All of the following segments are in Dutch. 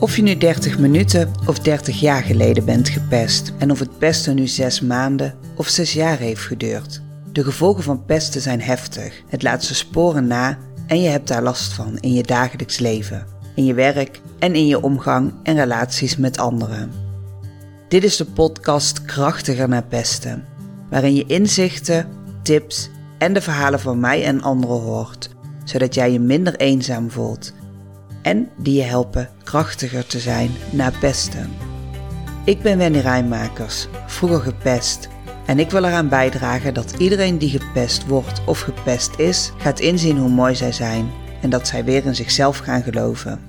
Of je nu 30 minuten of 30 jaar geleden bent gepest en of het pesten nu 6 maanden of 6 jaar heeft geduurd. De gevolgen van pesten zijn heftig. Het laat zijn sporen na en je hebt daar last van in je dagelijks leven, in je werk en in je omgang en relaties met anderen. Dit is de podcast Krachtiger naar pesten, waarin je inzichten, tips en de verhalen van mij en anderen hoort, zodat jij je minder eenzaam voelt en die je helpen krachtiger te zijn na pesten. Ik ben Wendy Rijnmakers, vroeger gepest. En ik wil eraan bijdragen dat iedereen die gepest wordt of gepest is, gaat inzien hoe mooi zij zijn en dat zij weer in zichzelf gaan geloven.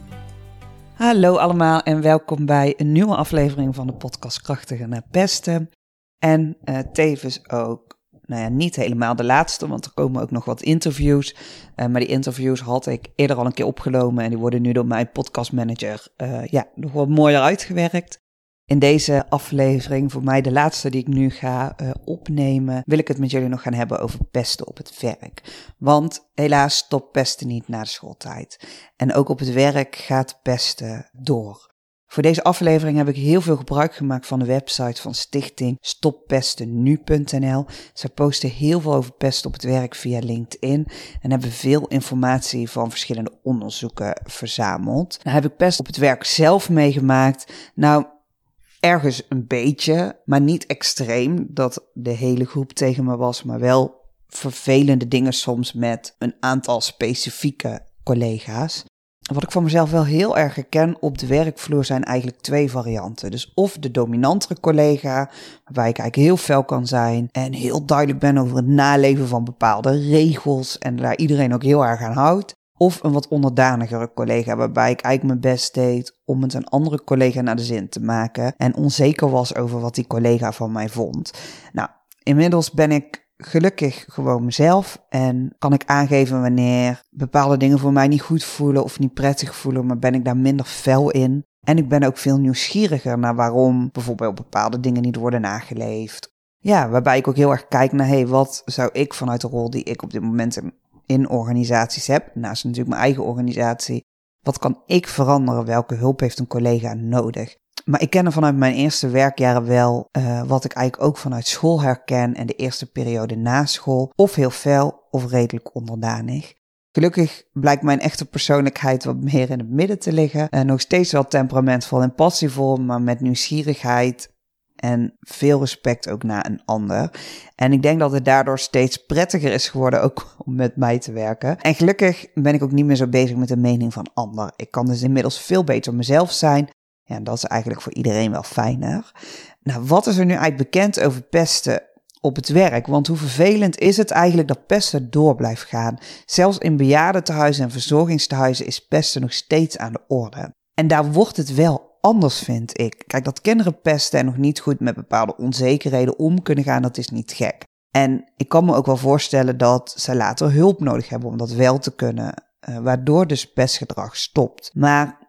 Hallo allemaal en welkom bij een nieuwe aflevering van de podcast Krachtiger naar Pesten. En uh, tevens ook nou ja, niet helemaal de laatste, want er komen ook nog wat interviews. Uh, maar die interviews had ik eerder al een keer opgenomen en die worden nu door mijn podcastmanager uh, ja, nog wat mooier uitgewerkt. In deze aflevering, voor mij de laatste die ik nu ga uh, opnemen, wil ik het met jullie nog gaan hebben over pesten op het werk. Want helaas stopt pesten niet na de schooltijd. En ook op het werk gaat pesten door. Voor deze aflevering heb ik heel veel gebruik gemaakt van de website van stichting stoppestennu.nl. Zij posten heel veel over pest op het werk via LinkedIn en hebben veel informatie van verschillende onderzoeken verzameld. Nou heb ik pest op het werk zelf meegemaakt. Nou, ergens een beetje, maar niet extreem dat de hele groep tegen me was, maar wel vervelende dingen soms met een aantal specifieke collega's. Wat ik van mezelf wel heel erg herken op de werkvloer zijn eigenlijk twee varianten. Dus of de dominantere collega, waarbij ik eigenlijk heel fel kan zijn en heel duidelijk ben over het naleven van bepaalde regels en daar iedereen ook heel erg aan houdt. Of een wat onderdanigere collega, waarbij ik eigenlijk mijn best deed om het een andere collega naar de zin te maken en onzeker was over wat die collega van mij vond. Nou, inmiddels ben ik gelukkig gewoon mezelf en kan ik aangeven wanneer bepaalde dingen voor mij niet goed voelen of niet prettig voelen, maar ben ik daar minder fel in. En ik ben ook veel nieuwsgieriger naar waarom bijvoorbeeld bepaalde dingen niet worden nageleefd. Ja, waarbij ik ook heel erg kijk naar, hey, wat zou ik vanuit de rol die ik op dit moment in organisaties heb, naast natuurlijk mijn eigen organisatie, wat kan ik veranderen? Welke hulp heeft een collega nodig? Maar ik ken er vanuit mijn eerste werkjaren wel uh, wat ik eigenlijk ook vanuit school herken en de eerste periode na school. Of heel fel of redelijk onderdanig. Gelukkig blijkt mijn echte persoonlijkheid wat meer in het midden te liggen. En nog steeds wel temperamentvol en passievol, maar met nieuwsgierigheid en veel respect ook naar een ander. En ik denk dat het daardoor steeds prettiger is geworden ook om met mij te werken. En gelukkig ben ik ook niet meer zo bezig met de mening van ander. Ik kan dus inmiddels veel beter mezelf zijn ja, dat is eigenlijk voor iedereen wel fijner. Nou, wat is er nu eigenlijk bekend over pesten op het werk? Want hoe vervelend is het eigenlijk dat pesten door blijft gaan? Zelfs in bejaardentehuizen en verzorgingstehuizen is pesten nog steeds aan de orde. En daar wordt het wel anders, vind ik. Kijk, dat kinderen pesten en nog niet goed met bepaalde onzekerheden om kunnen gaan, dat is niet gek. En ik kan me ook wel voorstellen dat ze later hulp nodig hebben om dat wel te kunnen, uh, waardoor dus pestgedrag stopt. Maar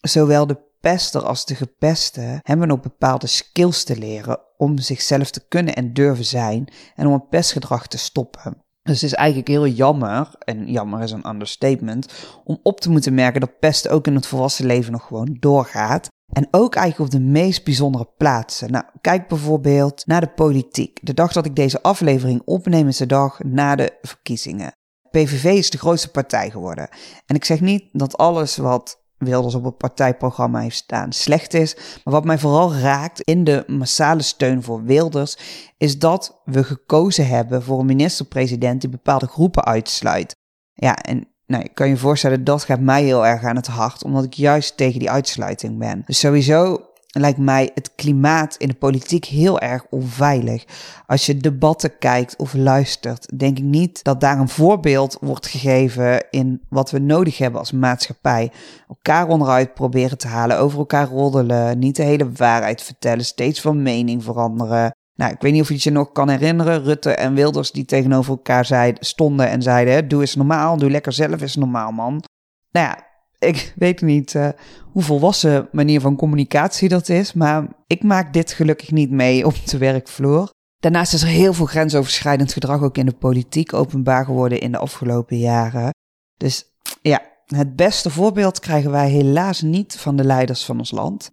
zowel de pester als de gepeste hebben nog bepaalde skills te leren om zichzelf te kunnen en durven zijn en om een pestgedrag te stoppen. Dus het is eigenlijk heel jammer, en jammer is een understatement, om op te moeten merken dat pest ook in het volwassen leven nog gewoon doorgaat. En ook eigenlijk op de meest bijzondere plaatsen. Nou, kijk bijvoorbeeld naar de politiek. De dag dat ik deze aflevering opneem is de dag na de verkiezingen. PVV is de grootste partij geworden. En ik zeg niet dat alles wat Wilders op het partijprogramma heeft staan slecht is. Maar wat mij vooral raakt in de massale steun voor Wilders, is dat we gekozen hebben voor een minister-president die bepaalde groepen uitsluit. Ja, en nou, ik kan je voorstellen, dat gaat mij heel erg aan het hart, omdat ik juist tegen die uitsluiting ben. Dus sowieso lijkt mij het klimaat in de politiek heel erg onveilig. Als je debatten kijkt of luistert, denk ik niet dat daar een voorbeeld wordt gegeven in wat we nodig hebben als maatschappij. Elkaar onderuit proberen te halen, over elkaar roddelen, niet de hele waarheid vertellen, steeds van mening veranderen. Nou, ik weet niet of je het je nog kan herinneren, Rutte en Wilders die tegenover elkaar zeiden, stonden en zeiden, doe eens normaal, doe lekker zelf eens normaal man. Nou ja, ik weet niet uh, hoe volwassen manier van communicatie dat is, maar ik maak dit gelukkig niet mee op de werkvloer. Daarnaast is er heel veel grensoverschrijdend gedrag ook in de politiek openbaar geworden in de afgelopen jaren. Dus ja, Het beste voorbeeld krijgen wij helaas niet van de leiders van ons land.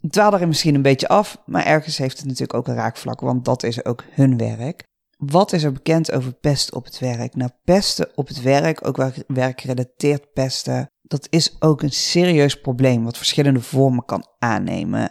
Ik dwaal er misschien een beetje af, maar ergens heeft het natuurlijk ook een raakvlak, want dat is ook hun werk. Wat is er bekend over pest op het werk? Nou, pesten op het werk, ook werkgerelateerd pesten, dat is ook een serieus probleem wat verschillende vormen kan aannemen.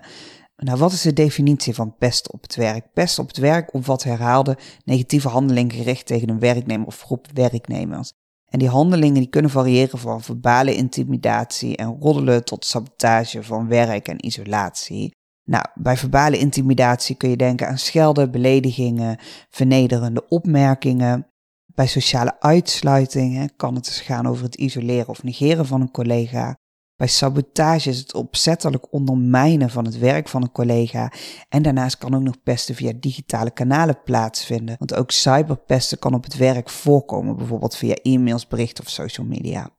Nou, wat is de definitie van pest op het werk? Pest op het werk omvat herhaalde negatieve handelingen gericht tegen een werknemer of groep werknemers. En die handelingen die kunnen variëren van verbale intimidatie en roddelen tot sabotage van werk en isolatie. Nou, bij verbale intimidatie kun je denken aan schelden, beledigingen, vernederende opmerkingen. Bij sociale uitsluiting kan het dus gaan over het isoleren of negeren van een collega. Bij sabotage is het opzettelijk ondermijnen van het werk van een collega. En daarnaast kan ook nog pesten via digitale kanalen plaatsvinden. Want ook cyberpesten kan op het werk voorkomen, bijvoorbeeld via e-mails, berichten of social media.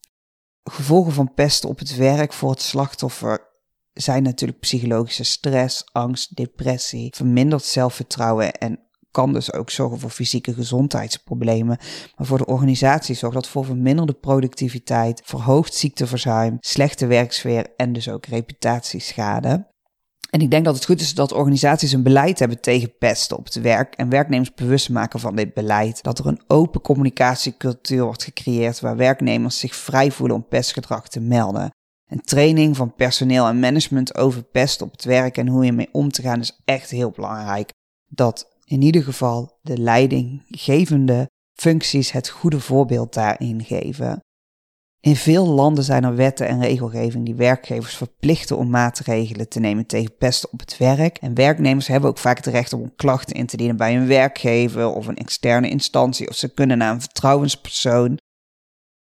Gevolgen van pesten op het werk voor het slachtoffer zijn natuurlijk psychologische stress, angst, depressie, verminderd zelfvertrouwen en kan dus ook zorgen voor fysieke gezondheidsproblemen. Maar voor de organisatie zorgt dat voor verminderde productiviteit, verhoogd ziekteverzuim, slechte werksfeer en dus ook reputatieschade. En ik denk dat het goed is dat organisaties een beleid hebben tegen pesten op het werk en werknemers bewust maken van dit beleid. Dat er een open communicatiecultuur wordt gecreëerd waar werknemers zich vrij voelen om pestgedrag te melden. En training van personeel en management over pest op het werk en hoe je mee om te gaan is echt heel belangrijk. Dat in ieder geval de leidinggevende functies het goede voorbeeld daarin geven. In veel landen zijn er wetten en regelgeving die werkgevers verplichten om maatregelen te nemen tegen pesten op het werk. En werknemers hebben ook vaak het recht om klachten in te dienen bij een werkgever of een externe instantie, of ze kunnen naar een vertrouwenspersoon.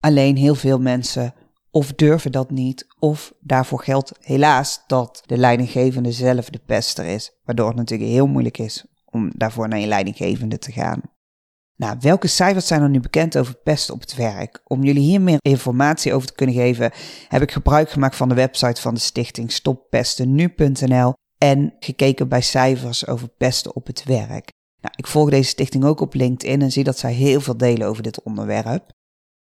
Alleen heel veel mensen of durven dat niet, of daarvoor geldt helaas dat de leidinggevende zelf de pester is, waardoor het natuurlijk heel moeilijk is om daarvoor naar je leidinggevende te gaan. Nou, welke cijfers zijn er nu bekend over pest op het werk? Om jullie hier meer informatie over te kunnen geven, heb ik gebruik gemaakt van de website van de stichting stoppestennu.nl en gekeken bij cijfers over pesten op het werk. Nou, ik volg deze stichting ook op LinkedIn en zie dat zij heel veel delen over dit onderwerp.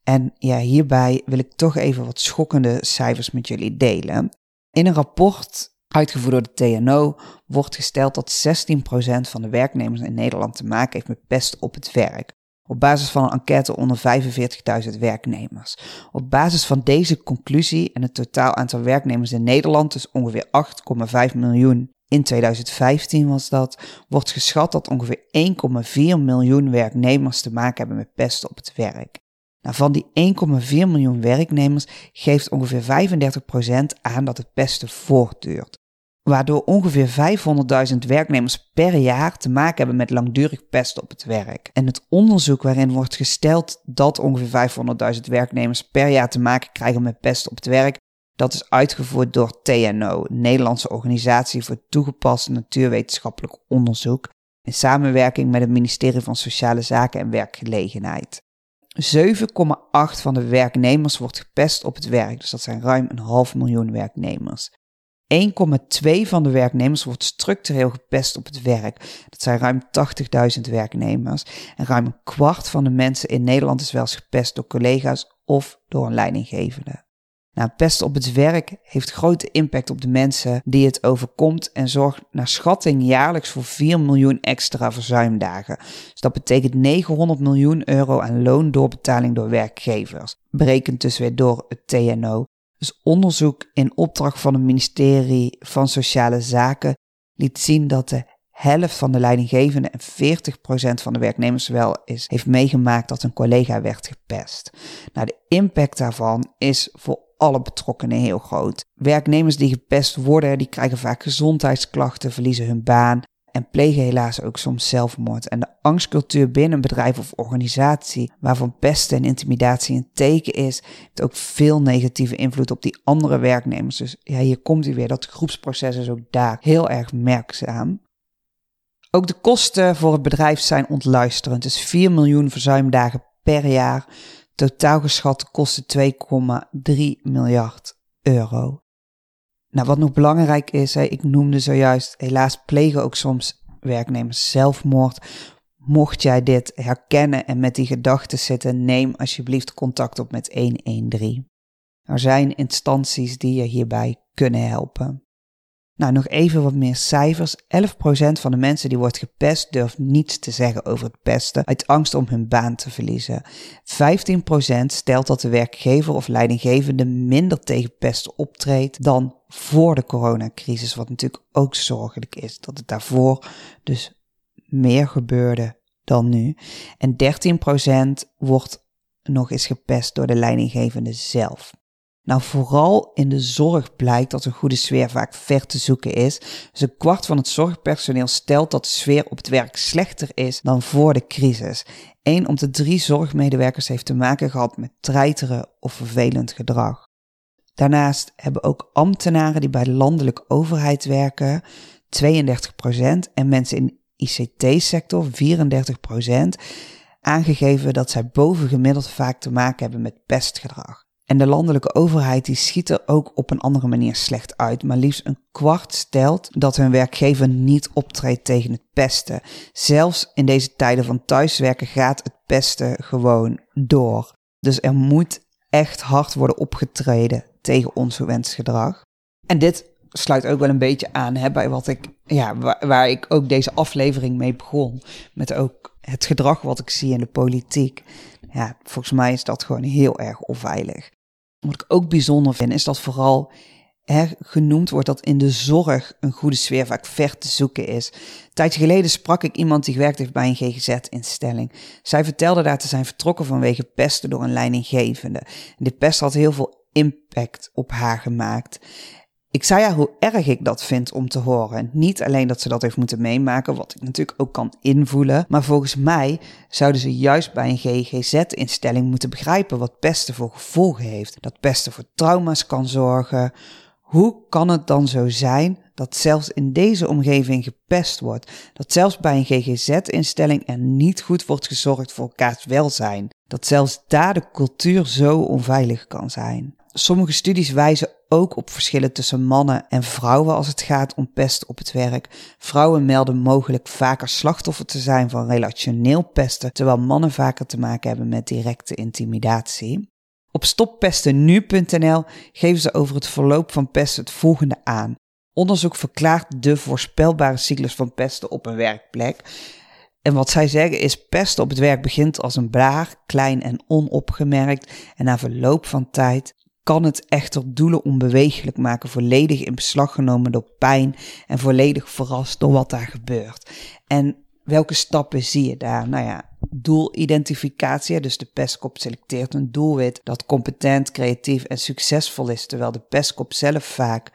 En ja, hierbij wil ik toch even wat schokkende cijfers met jullie delen. In een rapport uitgevoerd door de TNO wordt gesteld dat 16% van de werknemers in Nederland te maken heeft met pest op het werk. Op basis van een enquête onder 45.000 werknemers. Op basis van deze conclusie en het totaal aantal werknemers in Nederland, dus ongeveer 8,5 miljoen in 2015 was dat, wordt geschat dat ongeveer 1,4 miljoen werknemers te maken hebben met pest op het werk. Nou, van die 1,4 miljoen werknemers geeft ongeveer 35% aan dat het pesten voortduurt. Waardoor ongeveer 500.000 werknemers per jaar te maken hebben met langdurig pesten op het werk. En het onderzoek waarin wordt gesteld dat ongeveer 500.000 werknemers per jaar te maken krijgen met pesten op het werk, dat is uitgevoerd door TNO, Nederlandse Organisatie voor Toegepast Natuurwetenschappelijk Onderzoek, in samenwerking met het ministerie van Sociale Zaken en Werkgelegenheid. 7,8 van de werknemers wordt gepest op het werk, dus dat zijn ruim een half miljoen werknemers. 1,2 van de werknemers wordt structureel gepest op het werk. Dat zijn ruim 80.000 werknemers. En ruim een kwart van de mensen in Nederland is wel eens gepest door collega's of door een leidinggevende. Nou, pest op het werk heeft grote impact op de mensen die het overkomt en zorgt naar schatting jaarlijks voor 4 miljoen extra verzuimdagen. Dus dat betekent 900 miljoen euro aan loondoorbetaling door werkgevers. Berekend dus weer door het TNO. Dus onderzoek in opdracht van het ministerie van Sociale Zaken liet zien dat de helft van de leidinggevenden en 40% van de werknemers wel is, heeft meegemaakt dat een collega werd gepest. Nou, de impact daarvan is voor alle betrokkenen heel groot. Werknemers die gepest worden, die krijgen vaak gezondheidsklachten, verliezen hun baan en plegen helaas ook soms zelfmoord. En de angstcultuur binnen een bedrijf of organisatie waarvan pesten en intimidatie een teken is, heeft ook veel negatieve invloed op die andere werknemers. Dus ja, hier komt hij weer. Dat groepsproces is ook daar heel erg merkzaam. Ook de kosten voor het bedrijf zijn ontluisterend. Dus 4 miljoen verzuimdagen per jaar. Totaal geschat kosten 2,3 miljard euro. Nou, wat nog belangrijk is, ik noemde zojuist, helaas plegen ook soms werknemers zelfmoord. Mocht jij dit herkennen en met die gedachten zitten, neem alsjeblieft contact op met 113. Er zijn instanties die je hierbij kunnen helpen. Nou, nog even wat meer cijfers. 11% van de mensen die wordt gepest durft niets te zeggen over het pesten uit angst om hun baan te verliezen. 15% stelt dat de werkgever of leidinggevende minder tegen pesten optreedt dan voor de coronacrisis, wat natuurlijk ook zorgelijk is, dat het daarvoor dus meer gebeurde dan nu. En 13% wordt nog eens gepest door de leidinggevende zelf. Nou, vooral in de zorg blijkt dat een goede sfeer vaak ver te zoeken is. Dus een kwart van het zorgpersoneel stelt dat de sfeer op het werk slechter is dan voor de crisis. Eén om de drie zorgmedewerkers heeft te maken gehad met treiteren of vervelend gedrag. Daarnaast hebben ook ambtenaren die bij de landelijke overheid werken 32% en mensen in ICT-sector 34% aangegeven dat zij bovengemiddeld vaak te maken hebben met pestgedrag. En de landelijke overheid die schiet er ook op een andere manier slecht uit. Maar liefst een kwart stelt dat hun werkgever niet optreedt tegen het pesten. Zelfs in deze tijden van thuiswerken gaat het pesten gewoon door. Dus er moet echt hard worden opgetreden tegen ongewenst gedrag. En dit sluit ook wel een beetje aan hè, bij wat ik, ja, waar, waar ik ook deze aflevering mee begon. Met ook het gedrag wat ik zie in de politiek. Ja, volgens mij is dat gewoon heel erg onveilig. Wat ik ook bijzonder vind, is dat vooral hè, genoemd wordt dat in de zorg een goede sfeer vaak ver te zoeken is. Een tijdje geleden sprak ik iemand die gewerkt heeft bij een GGZ-instelling. Zij vertelde daar te zijn vertrokken vanwege pesten door een leidinggevende. En dit pest had heel veel impact op haar gemaakt. Ik zei haar hoe erg ik dat vind om te horen. Niet alleen dat ze dat heeft moeten meemaken, wat ik natuurlijk ook kan invoelen, maar volgens mij zouden ze juist bij een GGZ-instelling moeten begrijpen wat pesten voor gevolgen heeft. Dat pesten voor trauma's kan zorgen. Hoe kan het dan zo zijn dat zelfs in deze omgeving gepest wordt? Dat zelfs bij een GGZ-instelling er niet goed wordt gezorgd voor elkaars welzijn? Dat zelfs daar de cultuur zo onveilig kan zijn? Sommige studies wijzen ook op verschillen tussen mannen en vrouwen als het gaat om pest op het werk. Vrouwen melden mogelijk vaker slachtoffer te zijn van relationeel pesten, terwijl mannen vaker te maken hebben met directe intimidatie. Op stoppestennu.nl geven ze over het verloop van pesten het volgende aan. Onderzoek verklaart de voorspelbare cyclus van pesten op een werkplek. En wat zij zeggen is: pesten op het werk begint als een blaar, klein en onopgemerkt. En na verloop van tijd kan het echter doelen onbewegelijk maken, volledig in beslag genomen door pijn en volledig verrast door wat daar gebeurt. En welke stappen zie je daar? Nou ja, doelidentificatie, dus de pestkop selecteert een doelwit dat competent, creatief en succesvol is, terwijl de pestkop zelf vaak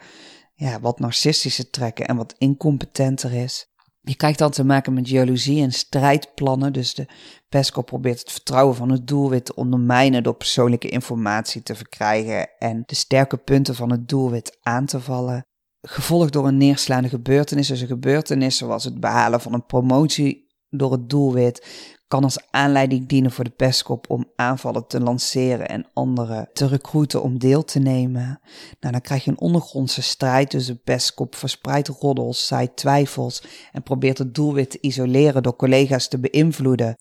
ja, wat narcistische trekken en wat incompetenter is. Je krijgt dan te maken met jaloezie en strijdplannen. Dus de PESCO probeert het vertrouwen van het doelwit te ondermijnen door persoonlijke informatie te verkrijgen en de sterke punten van het doelwit aan te vallen. Gevolgd door een neerslaande gebeurtenis, dus een gebeurtenis zoals het behalen van een promotie door het doelwit, kan als aanleiding dienen voor de pestkop om aanvallen te lanceren en anderen te recruiten om deel te nemen. Nou, dan krijg je een ondergrondse strijd, de pestkop verspreidt roddels, zaait twijfels en probeert het doelwit te isoleren door collega's te beïnvloeden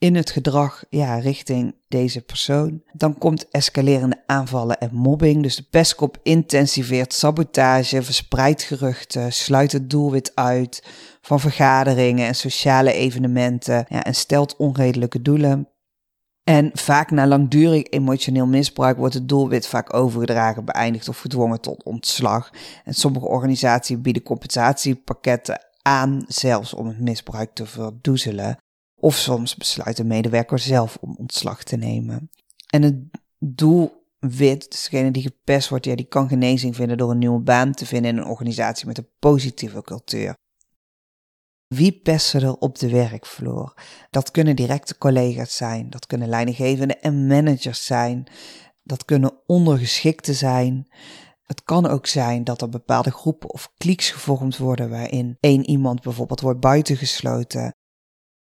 in het gedrag ja, richting deze persoon. Dan komt escalerende aanvallen en mobbing. Dus de pestkop intensiveert sabotage, verspreidt geruchten, sluit het doelwit uit van vergaderingen en sociale evenementen ja, en stelt onredelijke doelen. En vaak na langdurig emotioneel misbruik wordt het doelwit vaak overgedragen, beëindigd of gedwongen tot ontslag. En sommige organisaties bieden compensatiepakketten aan, zelfs om het misbruik te verdoezelen. Of soms besluit de medewerker zelf om ontslag te nemen. En het doelwit, dus degene die gepest wordt, ja, die kan genezing vinden door een nieuwe baan te vinden in een organisatie met een positieve cultuur. Wie pesten er op de werkvloer? Dat kunnen directe collega's zijn, dat kunnen leidinggevenden en managers zijn, dat kunnen ondergeschikten zijn. Het kan ook zijn dat er bepaalde groepen of klieks gevormd worden waarin één iemand bijvoorbeeld wordt buitengesloten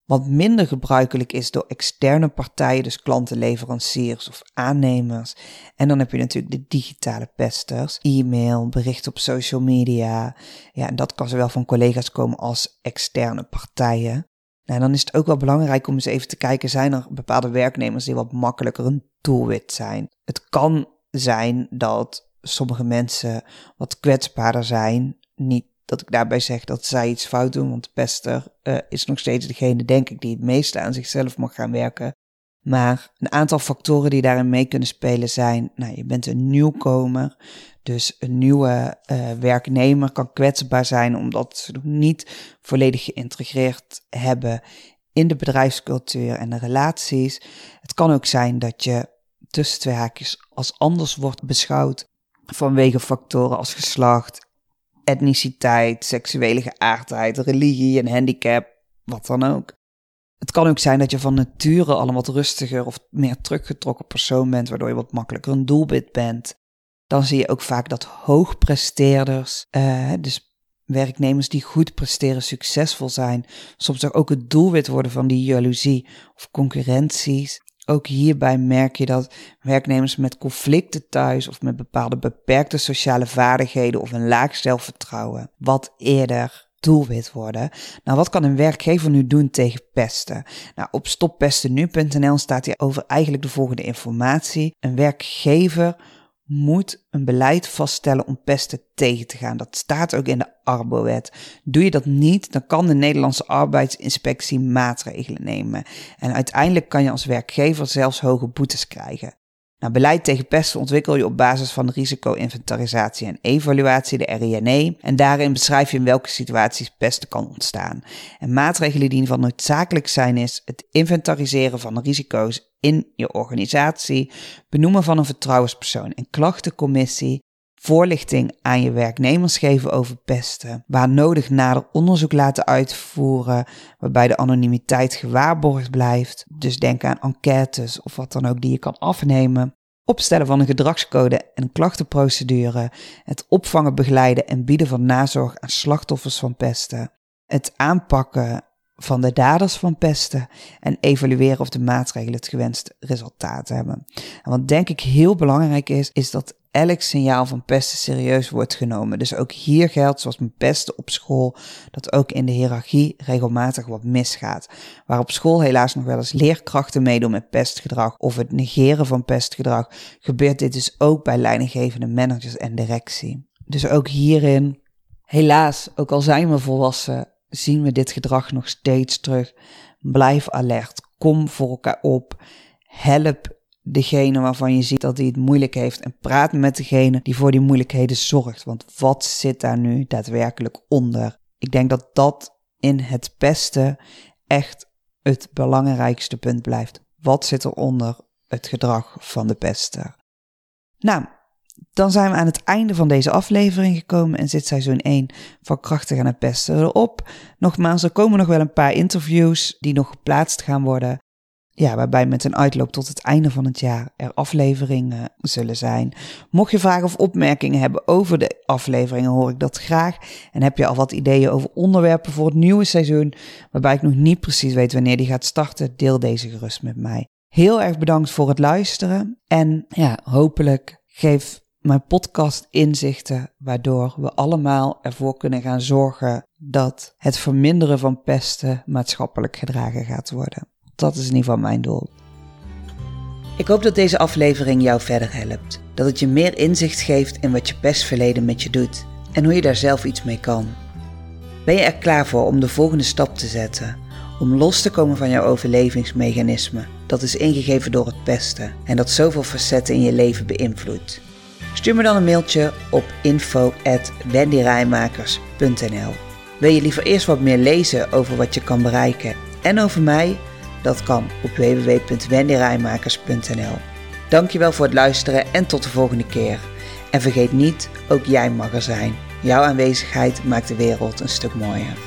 wat minder gebruikelijk is door externe partijen, dus klanten, leveranciers of aannemers. En dan heb je natuurlijk de digitale pesters, e-mail, berichten op social media. Ja, en dat kan zowel van collega's komen als externe partijen. Nou, dan is het ook wel belangrijk om eens even te kijken, zijn er bepaalde werknemers die wat makkelijker een doelwit zijn? Het kan zijn dat sommige mensen wat kwetsbaarder zijn. Niet dat ik daarbij zeg dat zij iets fout doen, want de pester uh, is nog steeds degene, denk ik, die het meeste aan zichzelf mag gaan werken. Maar een aantal factoren die daarin mee kunnen spelen zijn, nou, je bent een nieuwkomer, dus een nieuwe uh, werknemer kan kwetsbaar zijn omdat ze nog niet volledig geïntegreerd hebben in de bedrijfscultuur en de relaties. Het kan ook zijn dat je tussen twee haakjes als anders wordt beschouwd vanwege factoren als geslacht, etniciteit, seksuele geaardheid, religie, en handicap, wat dan ook. Het kan ook zijn dat je van nature al een wat rustiger of meer teruggetrokken persoon bent, waardoor je wat makkelijker een doelwit bent. Dan zie je ook vaak dat hoogpresteerders, uh, dus werknemers die goed presteren, succesvol zijn, soms ook het doelwit worden van die jaloezie of concurrenties. Ook hierbij merk je dat werknemers met conflicten thuis of met bepaalde beperkte sociale vaardigheden of een laag zelfvertrouwen wat eerder doelwit worden. Nou, wat kan een werkgever nu doen tegen pesten? Nou, op stoppestennu.nl staat hier over eigenlijk de volgende informatie. Een werkgever moet een beleid vaststellen om pesten tegen te gaan. Dat staat ook in de Arbowet. Doe je dat niet, dan kan de Nederlandse arbeidsinspectie maatregelen nemen. En uiteindelijk kan je als werkgever zelfs hoge boetes krijgen. Nou, beleid tegen pesten ontwikkel je op basis van risico-inventarisatie en evaluatie, de RINE. En daarin beschrijf je in welke situaties pesten kan ontstaan. En maatregelen die van noodzakelijk zijn is het inventariseren van risico's in je organisatie, benoemen van een vertrouwenspersoon en klachtencommissie, voorlichting aan je werknemers geven over pesten, waar nodig nader onderzoek laten uitvoeren, waarbij de anonimiteit gewaarborgd blijft. Dus denk aan enquêtes of wat dan ook die je kan afnemen. Opstellen van een gedragscode en klachtenprocedure, het opvangen, begeleiden en bieden van nazorg aan slachtoffers van pesten, het aanpakken van de daders van pesten en evalueren of de maatregelen het gewenste resultaat hebben. En wat denk ik heel belangrijk is, is dat elk signaal van pesten serieus wordt genomen. Dus ook hier geldt, zoals met pesten op school, dat ook in de hiërarchie regelmatig wat misgaat. Waar op school helaas nog wel eens leerkrachten meedoen met pestgedrag of het negeren van pestgedrag, gebeurt dit dus ook bij leidinggevende managers en directie. Dus ook hierin, helaas, ook al zijn we volwassen, zien we dit gedrag nog steeds terug. Blijf alert, kom voor elkaar op, help degene waarvan je ziet dat hij het moeilijk heeft en praat met degene die voor die moeilijkheden zorgt. Want wat zit daar nu daadwerkelijk onder? Ik denk dat dat in het beste echt het belangrijkste punt blijft. Wat zit er onder het gedrag van de pester? Nou, dan zijn we aan het einde van deze aflevering gekomen en zit seizoen 1 van Krachtig aan het Pesten erop. Nogmaals, er komen nog wel een paar interviews die nog geplaatst gaan worden ja, waarbij met een uitloop tot het einde van het jaar er afleveringen zullen zijn. Mocht je vragen of opmerkingen hebben over de afleveringen, hoor ik dat graag. En heb je al wat ideeën over onderwerpen voor het nieuwe seizoen, waarbij ik nog niet precies weet wanneer die gaat starten, deel deze gerust met mij. Heel erg bedankt voor het luisteren en ja, hopelijk geef mijn podcast inzichten waardoor we allemaal ervoor kunnen gaan zorgen dat het verminderen van pesten maatschappelijk gedragen gaat worden. Dat is in ieder geval mijn doel. Ik hoop dat deze aflevering jou verder helpt. Dat het je meer inzicht geeft in wat je pestverleden met je doet en hoe je daar zelf iets mee kan. Ben je er klaar voor om de volgende stap te zetten? Om los te komen van jouw overlevingsmechanisme dat is ingegeven door het pesten en dat zoveel facetten in je leven beïnvloedt? Stuur me dan een mailtje op info@wendyrijmakers.nl. Wil je liever eerst wat meer lezen over wat je kan bereiken en over mij? Dat kan op www.wendyrijmakers.nl. Dankjewel voor het luisteren en tot de volgende keer. En vergeet niet, ook jij mag er zijn. Jouw aanwezigheid maakt de wereld een stuk mooier.